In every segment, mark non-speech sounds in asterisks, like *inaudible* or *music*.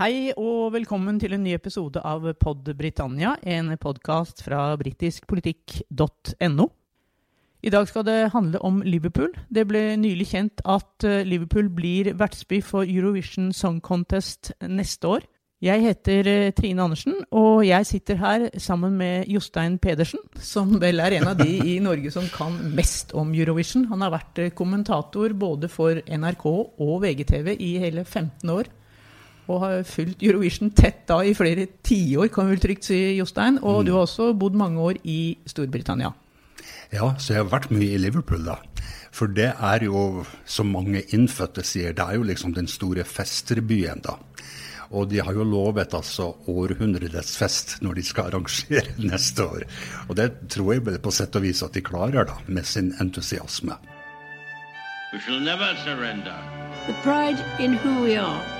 Hei og velkommen til en ny episode av Pod Britannia, en podkast fra britiskpolitikk.no. I dag skal det handle om Liverpool. Det ble nylig kjent at eh, Liverpool blir vertsby for Eurovision Song Contest neste år. Jeg heter eh, Trine Andersen, og jeg sitter her sammen med Jostein Pedersen, som vel er en av de i Norge som kan mest om Eurovision. Han har vært eh, kommentator både for NRK og VGTV i hele 15 år og har fulgt Eurovision tett da i flere tiår, kan vi vel trygt si, Jostein. Og du har også bodd mange år i Storbritannia. Ja, så jeg har vært mye i Liverpool, da. For det er jo, som mange innfødte sier, det er jo liksom den store festerbyen, da. Og de har jo lovet altså århundrets fest når de skal arrangere *laughs* neste år. Og det tror jeg vel på sett og vis at de klarer, da, med sin entusiasme. We shall never surrender. The pride in who we are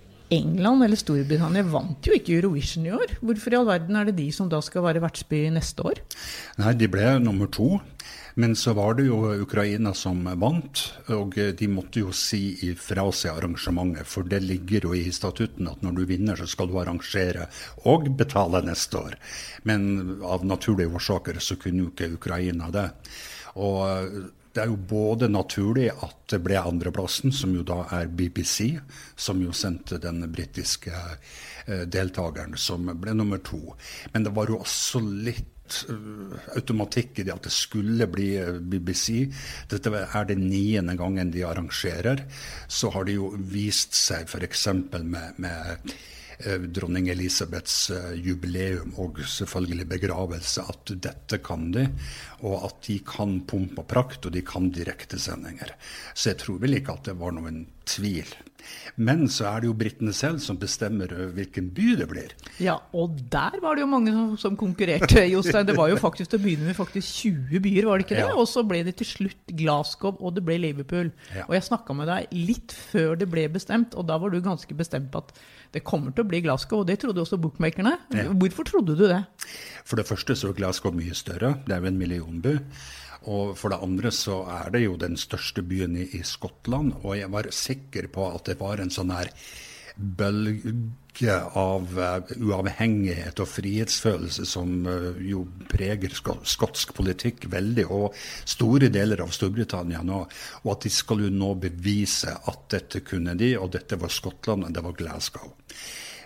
England eller Storbritannia vant jo ikke Eurovision i år. Hvorfor i all verden er det de som da skal være vertsby neste år? Nei, de ble nummer to. Men så var det jo Ukraina som vant, og de måtte jo si ifra seg arrangementet. For det ligger jo i statutten at når du vinner, så skal du arrangere og betale neste år. Men av naturlige årsaker så kunne jo ikke Ukraina det. Og det er jo både naturlig at det ble andreplassen, som jo da er BBC, som jo sendte den britiske eh, deltakeren, som ble nummer to. Men det var jo også litt eh, automatikk i det at det skulle bli eh, BBC. Dette er den niende gangen de arrangerer. Så har det jo vist seg f.eks. med, med dronning Elisabeths eh, jubileum og selvfølgelig begravelse at dette kan de, og at de kan pomp og prakt, og de kan direktesendinger. Så jeg tror vel ikke at det var noen tvil. Men så er det jo britene selv som bestemmer eh, hvilken by det blir. Ja, og der var det jo mange som, som konkurrerte, *laughs* Jostein. Det var jo faktisk til å begynne med faktisk 20 byer, var det ikke det? Ja. Og så ble det til slutt Glasgow, og det ble Liverpool. Ja. Og jeg snakka med deg litt før det ble bestemt, og da var du ganske bestemt på at det kommer til å bli Glasgow, og det trodde også bookmakerne. Ja. Hvorfor trodde du det? For det første så er Glasgow mye større, det er jo en millionby. Og for det andre så er det jo den største byen i, i Skottland, og jeg var sikker på at det var en sånn her bølge av eh, uavhengighet og frihetsfølelse som eh, jo preger sko skotsk politikk veldig, og store deler av Storbritannia nå. Og at de skal jo nå bevise at dette kunne de, og dette var Skottland, og det var Glasgow.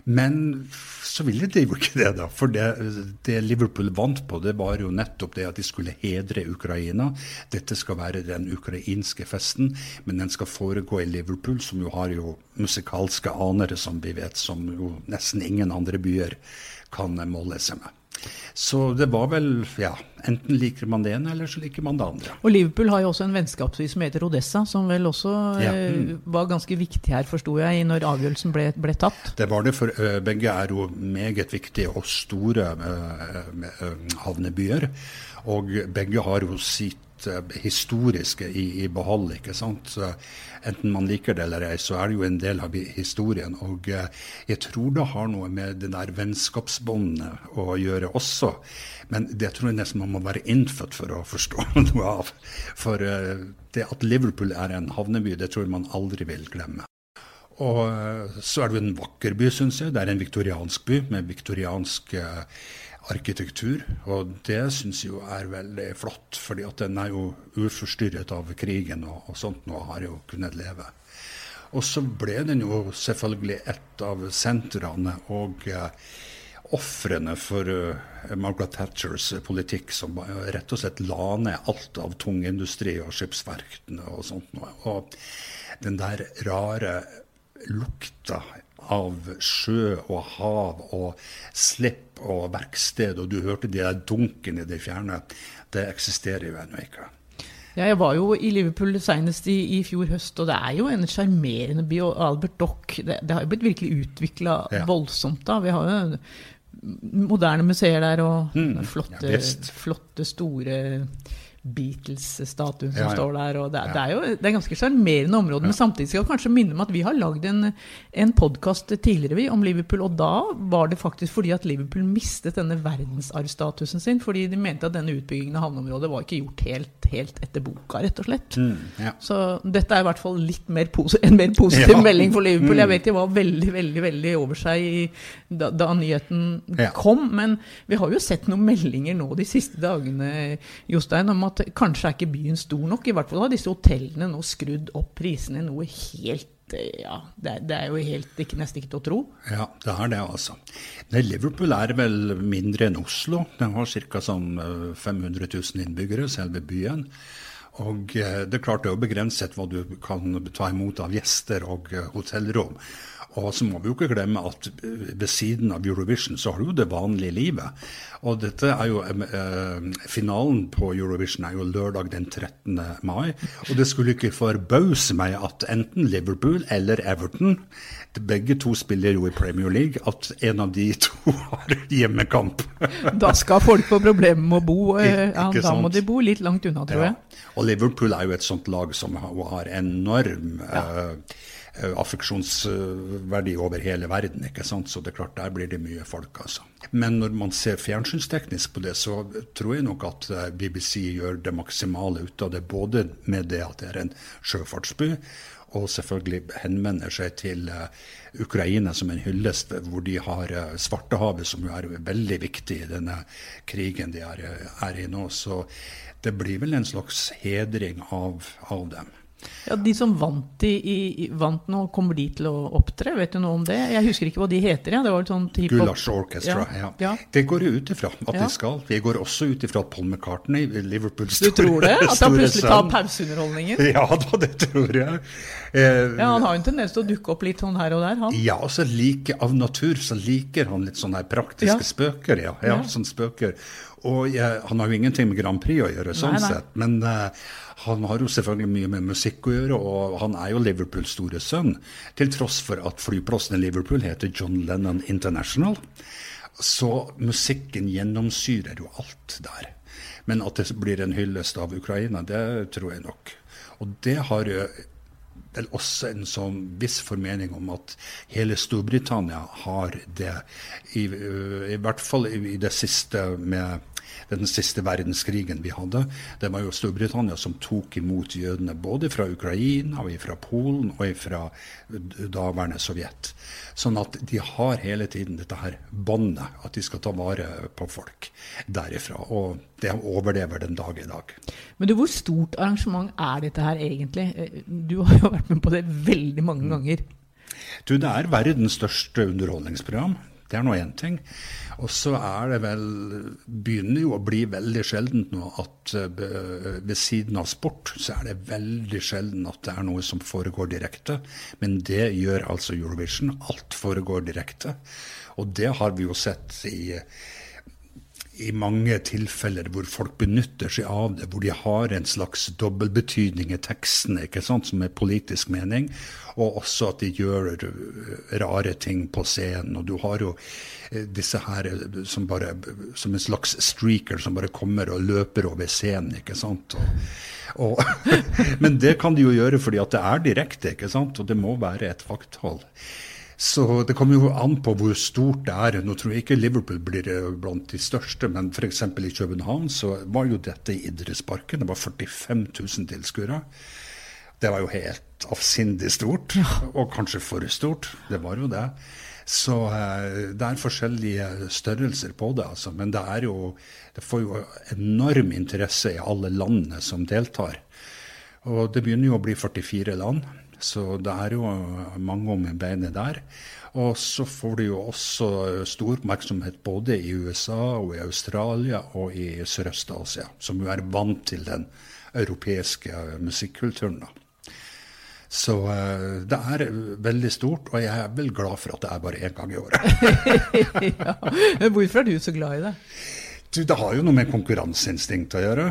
Men så ville de jo ikke det, da. For det, det Liverpool vant på, det var jo nettopp det at de skulle hedre Ukraina. Dette skal være den ukrainske festen, men den skal foregå i Liverpool, som jo har jo musikalske anere, som vi vet, som jo nesten ingen andre byer kan måle seg med. Så det var vel Ja, enten liker man det ene, eller så liker man det andre. Og Liverpool har jo også en vennskapsby som heter Odessa, som vel også Ja, eh, mm. var ganske viktig her, forsto jeg, når avgjørelsen ble, ble tatt. Det var det, for begge er jo meget viktige og store ø, med, havnebyer. Og begge har jo sitt ø, historiske i, i behold, ikke sant. Så enten man liker det eller ei, så er det jo en del av historien. Og jeg tror det har noe med det der vennskapsbåndet å gjøre også. Men det tror jeg nesten man må være innfødt for å forstå *laughs* noe av. For det at Liverpool er en havneby, det tror jeg man aldri vil glemme. Og eh, så er det jo en vakker by, syns jeg. Det er en viktoriansk by med viktoriansk eh, arkitektur. Og det syns jeg jo er veldig flott, fordi at den er jo uforstyrret av krigen og, og sånt nå har jo kunnet leve. Og så ble den jo selvfølgelig et av sentrene og eh, ofrene for eh, Margaret Thatchers politikk, som rett og slett la ned alt av tungindustri og skipsverftene og sånt. Og den der rare lukta av sjø og hav og slipp og verksted, og du hørte de der dunkene i det fjerne, det eksisterer jo ennå ikke. Ja, jeg var jo i Liverpool senest i, i fjor høst, og det er jo en sjarmerende by. Og Albert Dock det, det har jo blitt virkelig utvikla Ja. voldsomt. da. Vi har jo moderne museer der, og Mm, flotte, ja, flotte, store Beatles-statuen som Ja, ja. står der. og Det, er- Ja. det er jo det er ganske sjarmerende område, men samtidig skal jeg kanskje minne om at vi har lagd en, en podkast tidligere vi, om Liverpool, og da var det faktisk fordi at Liverpool mistet denne verdensarvstatusen sin, fordi de mente at denne utbyggingen av havneområdet var ikke gjort helt, helt etter boka, rett og slett. Mm. Så dette er i hvert fall litt mer en mer positiv *laughs* melding for Liverpool. Jeg Mm. vet de var veldig veldig, veldig over seg i, da, da nyheten kom. Men vi har jo sett noen meldinger nå de siste dagene Jostein, om at kanskje er ikke byen stor nok. I hvert fall har disse hotellene nå skrudd opp prisene noe helt eh, ja, det det er jo helt ikke, nesten ikke til å tro. Ja, det er det, altså. Det Liverpool er vel mindre enn Oslo. Den har ca. Sånn eh, 500 000 innbyggere, selve byen. Og eh, det er klart det er begrenset hva du kan ta imot av gjester og eh, hotellrom. Og så må vi jo ikke glemme at eh, ved siden av Eurovision så har du jo det vanlige livet. Og dette er jo eh, Finalen på Eurovision er jo lørdag den 13. mai. Og det skulle ikke forbause meg at enten Liverpool eller Everton, begge to spiller jo i Premier League, at en av de *laughs* to har hjemmekamp. Da skal folk få problemer med å bo. eh, Ja, da må de bo litt langt unna, tror Ja. jeg. Og Liverpool er jo et sånt lag som har, enorm ja. uh, affeksjonsverdi over hele verden. ikke sant? Så det er klart, der blir det mye folk, altså. Men når man ser fjernsynsteknisk på det, så tror jeg nok at eh, BBC gjør det maksimale ut av det. Både med det at det er en sjøfartsby, og selvfølgelig henvender seg til Ukraina som en hyllest, hvor de har eh, Svartehavet, som jo er veldig viktig i denne krigen de er, er i nå. Så det blir vel en slags hedring av, av dem. Ja, De som vant, i, i, vant nå, kommer de til å opptre? Vet du noe om det? Jeg husker ikke hva de heter. Ja. Det var sånt hiphop- Gulasj Orchestra. Ja. Ja. Det går jeg ut ifra at de skal. Jeg går også ut ifra at Paul McCartney, Liverpools Du tror det? At han plutselig tar pauseunderholdningen? Ja da, det tror jeg. Eh, Ja, Han har jo en tendens til å dukke opp litt sånn her og der, han. Ja, altså like, av natur så liker han litt sånne praktiske spøker. Ja, ja, Ja. sånne spøker. Og jeg, han har jo ingenting med Grand Prix å gjøre, sånn Nei, nei. sett. Men uh, han har jo selvfølgelig mye med musikk å gjøre, og han er jo Liverpools store sønn. Til tross for at flyplassen i Liverpool heter John Lennon International. Så musikken gjennomsyrer jo alt der. Men at det blir en hyllest av Ukraina, det tror jeg nok. Og det har vel også en sånn viss formening om at hele Storbritannia har det, i, øh, i hvert fall i, i det siste med den siste verdenskrigen vi hadde. Det var jo Storbritannia som tok imot jødene både fra Ukraina, og fra Polen og fra daværende Sovjet. Sånn at de har hele tiden dette her båndet, at de skal ta vare på folk derifra. Og det overlever den dag i dag. Men du, hvor stort arrangement er dette her egentlig? Du har jo vært med på det veldig Mm. mange ganger. Du, det er verdens største underholdningsprogram. Det er nå én ting. Og så er det vel Begynner jo å bli veldig sjeldent nå at eh, ved siden av sport, så er det veldig sjelden at det er noe som foregår direkte. Men det gjør altså Eurovision. Alt foregår direkte. Og det har vi jo sett i i mange tilfeller hvor folk benytter seg av det, hvor de har en slags dobbeltbetydning i tekstene ikke sant, som er politisk mening, og også at de gjør eh, rare ting på scenen. Og du har jo eh, disse her eh, som bare som en slags streaker som bare kommer og løper over scenen, ikke sant. Og, og, *laughs* men det kan de jo gjøre fordi at det er direkte, ikke sant, og det må være et vakthold. Så det kommer jo an på hvor stort det er. Nå tror jeg ikke Liverpool blir eh, blant de største, men f.eks. i København så var jo dette i idrettsparken. Det var 45 000 tilskuere. Det var jo helt avsindig stort, og kanskje for stort. Det var jo det. Så eh, det er forskjellige størrelser på det, altså. Men det er jo Det får jo enorm interesse i alle landene som deltar. Og det begynner jo å bli 44 land, så det er jo mange om beinet der. Og så får det jo også stor oppmerksomhet både i USA og i Australia og i Sørøst-Asia, som jo er vant til den europeiske musikkulturen. da. Så eh, det er veldig stort, og jeg er vel glad for at det er bare én gang i året. *laughs* ja. Men Hvorfor er du så glad i det? Du, det har jo noe med konkurranseinstinkt å gjøre.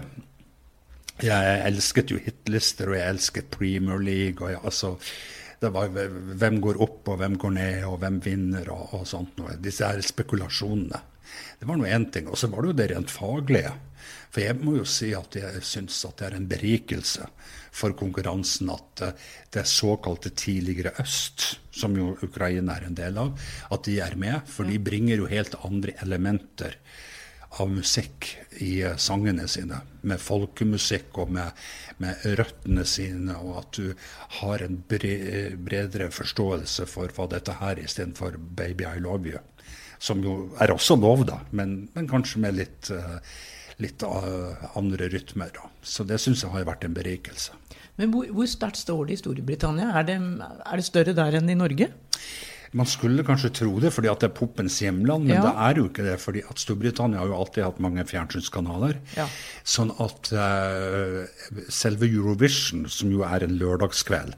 Jeg elsket jo hitlister, og jeg elsket Premier League. og jeg, altså, det var Hvem går opp, og hvem går ned, og hvem vinner, og, og sånt Og Disse her spekulasjonene. Det var nå én ting. Og så var det jo det rent faglige. For jeg må jo si at jeg syns at det er en berikelse for konkurransen at eh, det såkalte tidligere øst, som jo Ukraina er en del av, at de er med. For de bringer jo helt andre elementer av musikk i eh, sangene sine. Med folkemusikk og med, med røttene sine, og at du har en bre, bredere forståelse for hva dette her er, istedenfor 'Baby I Love You'. Som jo er også lov, da, men, men kanskje med litt, uh, litt uh, andre rytmer. Da. Så det syns jeg har vært en berikelse. Men hvor, hvor sterkt står det i Storbritannia? Er det, er det, større der enn i Norge? Man skulle kanskje tro det fordi at det er popens hjemland, men ja. det er jo ikke det. fordi at Storbritannia har jo alltid hatt mange fjernsynskanaler. Ja. Sånn at uh, selve Eurovision, som jo er en lørdagskveld,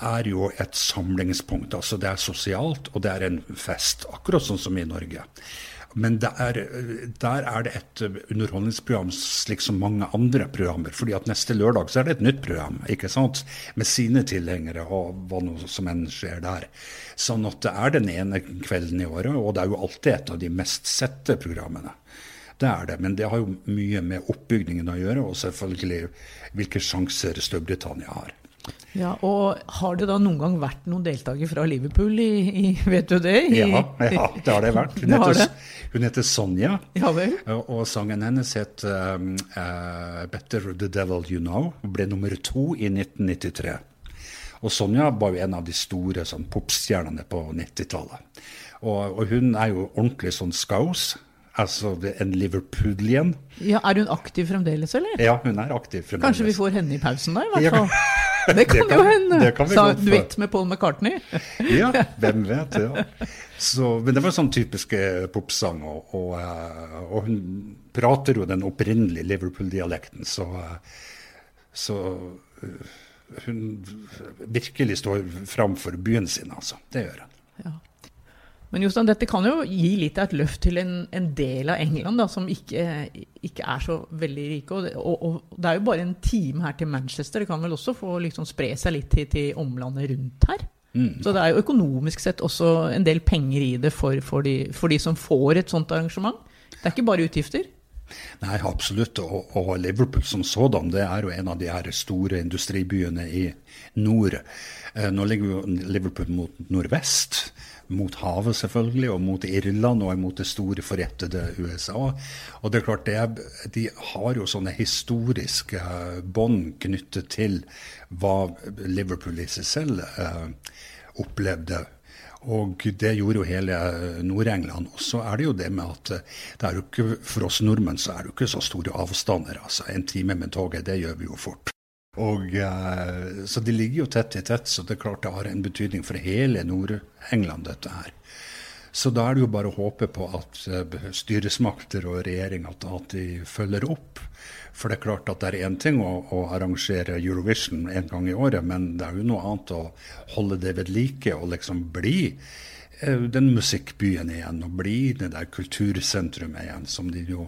er jo et samlingspunkt. Altså det er sosialt, og det er en fest. Akkurat sånn som i Norge. Men der, der, er det et underholdningsprogram slik som mange andre programmer. fordi at neste lørdag så er det et nytt program ikke sant? med sine tilhengere og hva noe som enn skjer der. Sånn at det er den ene kvelden i året, og det er jo alltid et av de mest sette programmene. Det er det, men det har jo mye med oppbygningen å gjøre, og selvfølgelig hvilke sjanser Storbritannia har. Ja, og Har det da noen gang vært noen deltaker fra Liverpool i, i Vet du det? I, ja, ja, det har det vært. Hun, *laughs* det heter, det. hun heter, Sonja, ja, vel. og sangen hennes het um, uh, 'Better The Devil You Know'. Hun ble nummer to i 1993. Og Sonja var jo en av de store sånn, popstjernene på 90-tallet. Og, og, hun er jo ordentlig sånn skaus. Altså en liverpoolian. Ja, Er hun aktiv fremdeles, eller? Ja, hun er aktiv fremdeles. Kanskje vi får henne i pausen, da? i hvert fall. Ja. *laughs* *laughs* Det kan, det kan jo hende. Sa duett med Paul McCartney. *laughs* ja, *laughs* hvem vet. ja. Så, men det var sånn typisk eh, popsang, og, og, eh, og, hun prater jo den opprinnelige Liverpool-dialekten, så, eh, så hun virkelig står fram for byen sin, altså. Det gjør hun. Ja. Men Jostein, dette kan jo gi litt av et løft til en, en del av England da, som ikke, ikke, er så veldig rike. Og, og, og, det er jo bare en time her til Manchester. Det kan vel også få liksom spre seg litt til, til omlandet rundt her? Mm. Så det er jo økonomisk sett også en del penger i det for, for, de, for de som får et sånt arrangement. Det er ikke bare utgifter. Nei, absolutt. Og, og, Liverpool som sådan, det er jo en av de her store industribyene i nord. Eh, nå ligger jo Liverpool mot nordvest mot havet, selvfølgelig, og mot Irland og mot det store, forrettede USA. Og det er klart, det, de har jo sånne historiske bånd knyttet til hva Liverpool i seg selv eh, opplevde. Og det gjorde jo hele Nord-England. Og så er det jo det med at eh, det er jo ikke, for oss nordmenn så er det jo ikke så store avstander. altså En time med toget, det gjør vi jo fort. Og, uh, så de ligger jo tett i tett, så det er klart det har en betydning for hele Nord-England, dette her. Så da er det jo bare å håpe på at uh, styresmakter og regjering at, de følger opp. For det er klart at det er én ting å, å, arrangere Eurovision en gang i året, men det er jo noe annet å holde det ved like og liksom bli uh, den musikkbyen igjen, og bli det der kultursentrumet igjen, som de jo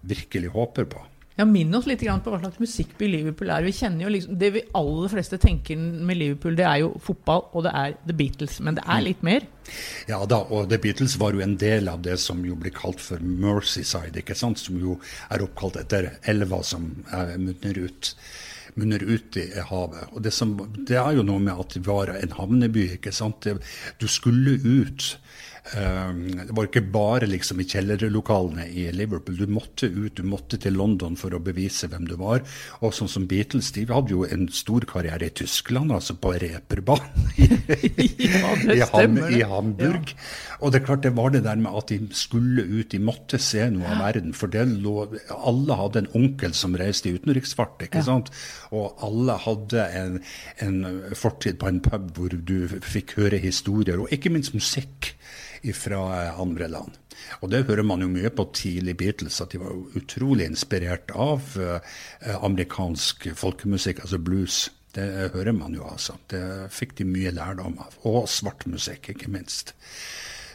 virkelig håper på. Ja, Minn oss litt på hva slags musikkby Liverpool er. Vi kjenner jo liksom, Det vi aller fleste tenker med Liverpool, det er jo fotball, og det er The Beatles. Men det er mm. litt mer? Ja da, og The Beatles var jo en del av det som jo blir kalt for Mercyside, ikke sant? som jo er oppkalt etter elva som munner ut munner ut i havet. Og det, som, det, er jo noe med at det var en havneby. ikke sant? Du skulle ut det var ikke bare liksom i kjellerlokalene i Liverpool. Du måtte ut, du måtte til London for å bevise hvem du var. Og sånn som Beatles, de hadde jo en stor karriere i Tyskland, altså på reperbanen *laughs* i, ja, i, Hamburg. Og det er klart det var det der med at de skulle ut, de måtte se noe av verden. For det lå, alle hadde en onkel som reiste i utenriksfart, ikke sant. Og alle hadde en, en fortid på en pub hvor du fikk høre historier, og ikke minst musikk fra eh, andre land. Og det hører man jo mye på tidlig Beatles, at de var utrolig inspirert av eh, amerikansk folkemusikk, altså blues. Det hører man jo, altså. Det fikk de mye lærdom av. Og svart musikk, ikke minst.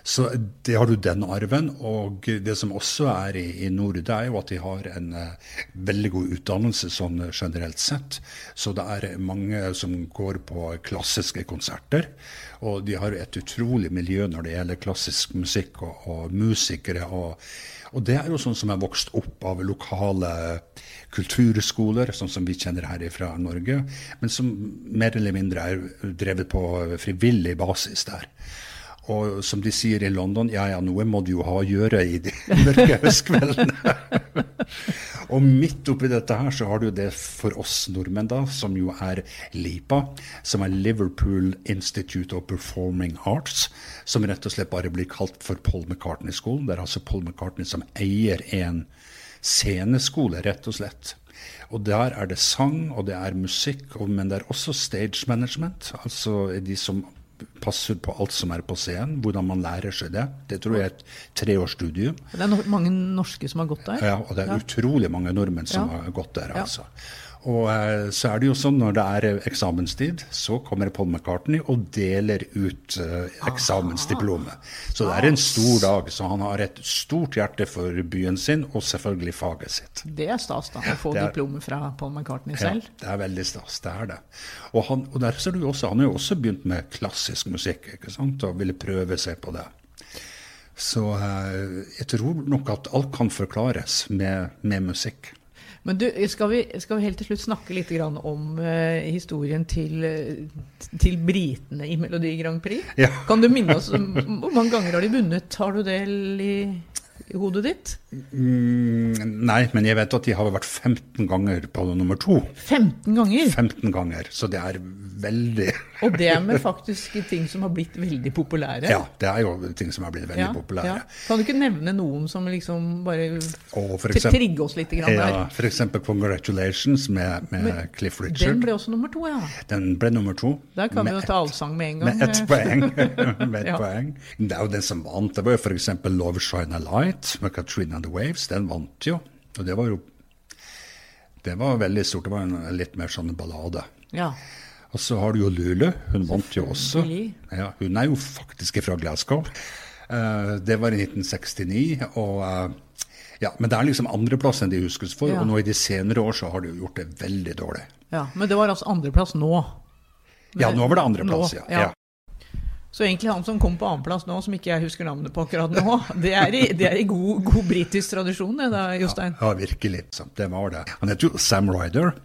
Så det har du den arven. Og det som også er i, i nord, er jo at de har en uh, veldig god utdannelse sånn generelt sett. Så det er mange som går på klassiske konserter. Og de har et utrolig miljø når det gjelder klassisk musikk og, og musikere. og og det er jo sånn som er vokst opp av lokale kulturskoler, sånn som vi kjenner her fra Norge, men som mer eller mindre er drevet på frivillig basis der. Og som de sier i London, ja ja, noe må du jo ha å gjøre i de *laughs* mørke høstkveldene. *laughs* og midt oppi dette her så har du det for oss nordmenn, da, som jo er LIPA, som er Liverpool Institute of Performing Arts, som rett og slett bare blir kalt for Paul McCartney-skolen. Det er altså Paul McCartney som eier en sceneskole, rett og slett. Og der er det sang, og det er musikk, men det er også stage management. Altså de som passer på alt som er på scenen, hvordan man lærer seg det. Det tror jeg er et treårsstudium. Det er no mange norske som har gått der? Ja, og det er ja. utrolig mange nordmenn som ja. har gått der. altså. Og eh, så er det jo sånn når det er eh, eksamenstid, så kommer Paul McCartney og deler ut eh, eksamensdiplomet. Så det er en stor dag. Så han har et stort hjerte for byen sin, og selvfølgelig faget sitt. Det er stas, da, å få er, diplomet fra Paul McCartney selv. Ja, det er veldig stas. Det er det. Og, han, og der ser du også, han har jo også begynt med klassisk musikk, ikke sant, og ville prøve seg på det. Så eh, jeg tror nok at alt kan forklares med, med musikk. Men du, skal vi, skal vi, helt til slutt snakke litt om uh, historien til, til britene i Melodi Grand Prix? Ja. Kan du minne oss Hvor mange ganger har de vunnet? Har du del i, i hodet ditt? Mm, nei, men jeg vet at de har vært 15 ganger på nummer to. 15 ganger? 15 ganger, Så det er veldig *laughs* Og det med faktisk ting som har blitt veldig populære? Ja, det er jo ting som har blitt veldig ja, populære. Ja. Kan du ikke nevne noen som liksom bare trigger oss litt grann der? Ja, f.eks. 'Congratulations' med, med Men, Cliff Richard. Den ble også nummer to, ja. Den ble nummer to. Der kan vi jo ta allsang med en gang. *laughs* *laughs* Med ett poeng. med et ja. poeng. Det er jo den som vant. Det var jo f.eks. 'Love Shine a Light' med Katrina and the Waves. Den vant jo. Og det var jo det var veldig stort. Det var en litt mer sånn ballade. Ja. Og så har du jo Lulu. Hun vant jo også. Ja, hun er jo faktisk fra Glasgow. Uh, det var i 1969. og... Uh, ja, Men det er liksom andreplassen de huskes for, ja. og nå i de senere år så har de jo gjort det veldig dårlig. Ja, Men det var altså andreplass nå? ja, nå var det andreplass, ja. ja. Så egentlig han som kom på annenplass nå, som ikke jeg husker navnet på akkurat nå, *laughs* det er i, det er i god, god britisk tradisjon, det da, Jostein? Ja, ja, virkelig. Det var det. Han heter jo Sam Ryder.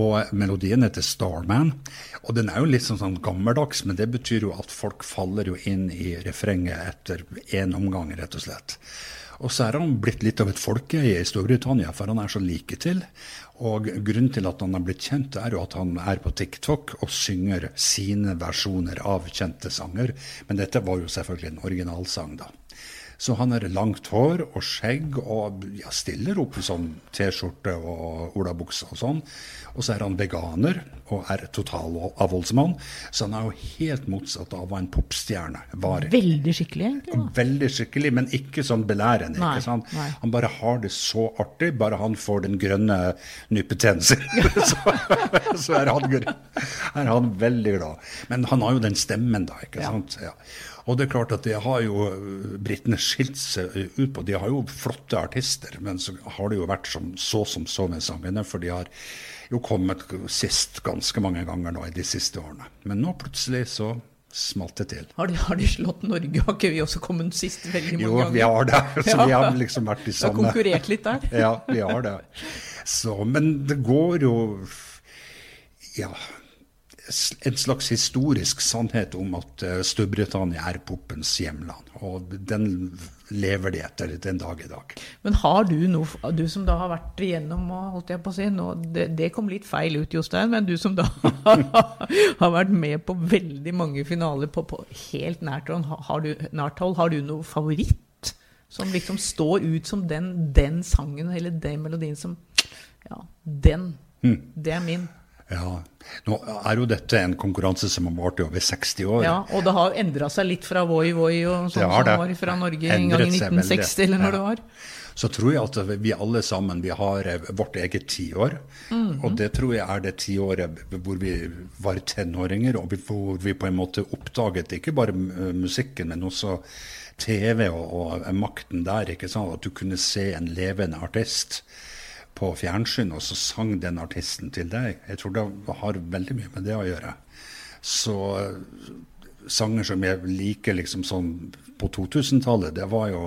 Og melodien heter 'Starman'. Og den er jo litt sånn, sånn gammeldags, men det betyr jo at folk faller jo inn i refrenget etter én omgang, rett og slett. Og så er han blitt litt av et folkeeie i Storbritannia, for han er så like til. Og grunnen til at han har blitt kjent, er jo at han er på TikTok og synger sine versjoner av kjente sanger. Men dette var jo selvfølgelig en originalsang, da. Så han har langt hår og skjegg og ja, stiller opp i sånn T-skjorte og olabukse og sånn. Og så er han veganer og er totalavholdsmann. Så han er jo helt motsatt av hva en popstjerne var. Veldig skikkelig, egentlig. Da. Veldig skikkelig, men ikke sånn belærende. ikke sant? Nei. Han bare har det så artig, bare han får den grønne nypeten sin. *laughs* *laughs* så, så er, han, er han veldig glad. Men han har jo den stemmen, da. ikke sant? Ja. Og det er klart at det har jo øh, britene skilt seg ut på. De har jo flotte artister, men så har det jo vært som, så som så med sangene. For de har jo kommet sist ganske mange ganger nå i de siste årene. Men nå plutselig så smalt det til. Har de, har de slått Norge? Har ikke vi også kommet sist veldig mange jo, ganger? Jo, vi har det. *laughs* Så ja. vi har liksom vært i samme Vi har konkurrert litt der. ja, vi har det. Så, men det går jo Ja, en slags historisk sannhet om at eh, Storbritannia er poppens hjemland. Og den lever de etter den dag i dag. Men har du noe, du som da har vært igjennom og holdt jeg på å si, nå, det, det, kom litt feil ut, Jostein, men du som da *laughs* har vært med på veldig mange finaler på, på helt nært har du, nært hold, har du noe favoritt? Som liksom står ut som den, den sangen eller den melodien som Ja, den. Mm. Det er min. Ja. Nå er jo dette en konkurranse som har vart i over 60 år. Ja, og det har jo endra seg litt fra Voi Voi og sånn som det. var fra Norge en gang i 1960, eller når Ja. det var. Så tror jeg at vi alle sammen vi har eh, vårt eget tiår. Mhm. Og det tror jeg er det tiåret hvor vi var tenåringer, og hvor vi på en måte oppdaget ikke bare musikken, men også TV og, og makten der. ikke sant? At du kunne se en levende artist på fjernsyn, og så sang den artisten til deg. Jeg tror det har veldig mye med det å gjøre. Så eh, sanger som jeg liker liksom sånn på 2000-tallet, det var jo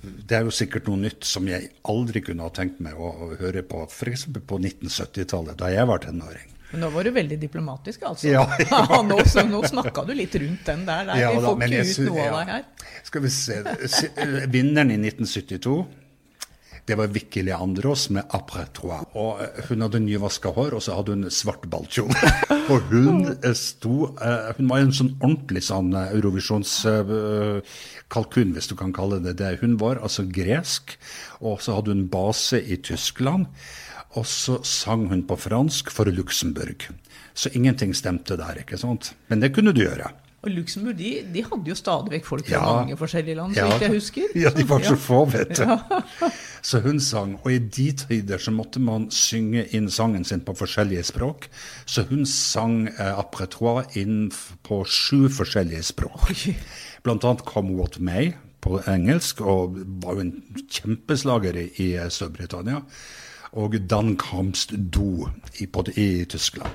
det er jo sikkert noe nytt som jeg aldri kunne ha tenkt meg å, å høre på f.eks. på 1970-tallet, da jeg var tenåring. Men nå var du veldig diplomatisk, altså. Ja, *laughs* ja. nå, så, nå snakka du litt rundt den der. der. Ja Vi får da, ikke ut noe noe av ja. deg her. Skal vi se eh, Vinneren i 1972 det var Vicky Leandros med 'Après Trois'. Og eh, Hun hadde nyvaska hår, og så hadde hun svart ballkjole. *laughs* og hun eh, sto eh, Hun var en sånn ordentlig sånn Eurovisjonskalkun, hvis du kan kalle det det. Hun var altså gresk, og så hadde hun base i Tyskland. Og så sang hun på fransk for Luxembourg. Så ingenting stemte der, ikke sant. Men det kunne du gjøre. Og Luxembourg de, de hadde jo stadig vekk folk fra Ja. mange forskjellige land, så ja, jeg husker. Ja, de var så Ja. få, vet du. *laughs* Så hun sang, og i de tider så måtte man synge inn sangen sin på forskjellige språk. Så hun sang eh, après inn på sju forskjellige språk. Oi. Blant annet Come What May på engelsk, og var jo en kjempeslager i, i eh, Storbritannia. Og Dan Kamst Do i, i Tyskland.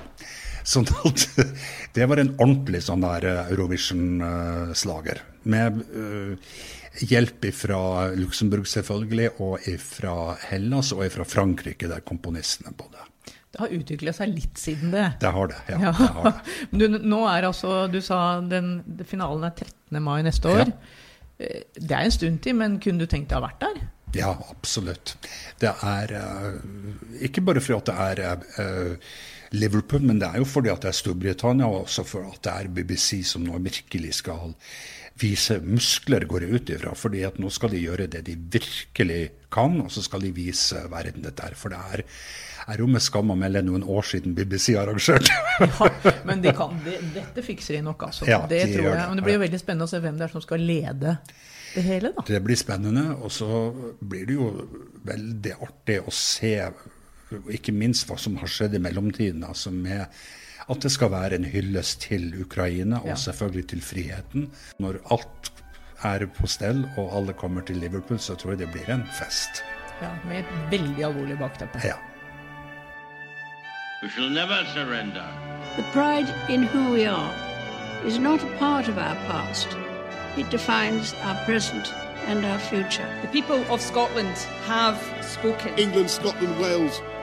Sånn at *laughs* det var en ordentlig sånn der eh, Eurovision-slager. Med uh, hjelp fra Luxembourg selvfølgelig, og fra Hellas og fra Frankrike, der komponistene bodde. Det har utvikla seg litt siden det. Det har det. ja. Ja. det, har det. *laughs* Du, nå er altså, du sa den, finalen er 13. mai neste år. Ja. Eh, Det er en stund til, men kunne du tenkt deg å ha vært der? Ja, absolutt. Det er uh, ikke bare fordi det er eh, Liverpool, men det er jo fordi at det er Storbritannia, og også for at det er BBC som nå virkelig skal vise muskler, går jeg ut ifra. fordi at nå skal de gjøre det de virkelig kan, og så skal de vise verden dette her. For det er, er jo med skam å melde noen år siden BBC arrangerte. Ja, men de kan, de, dette fikser de nok, altså. Ja, det de tror jeg. det. Men det blir jo veldig spennende å se hvem det er som skal lede det hele, da. Det blir spennende, og så blir det jo veldig artig å se ikke minst hva som har skjedd i mellomtiden. altså med at det skal være en hyllest til Ukraina, og Ja. selvfølgelig til friheten. Når alt er på stell og alle kommer til Liverpool, så tror jeg det blir en fest. Ja, med et veldig alvorlig bakteppe. Ja. We shall never surrender. The pride in who we are is not a part of our past. It defines our present and our future. The people of Scotland have spoken. England, Scotland, Wales,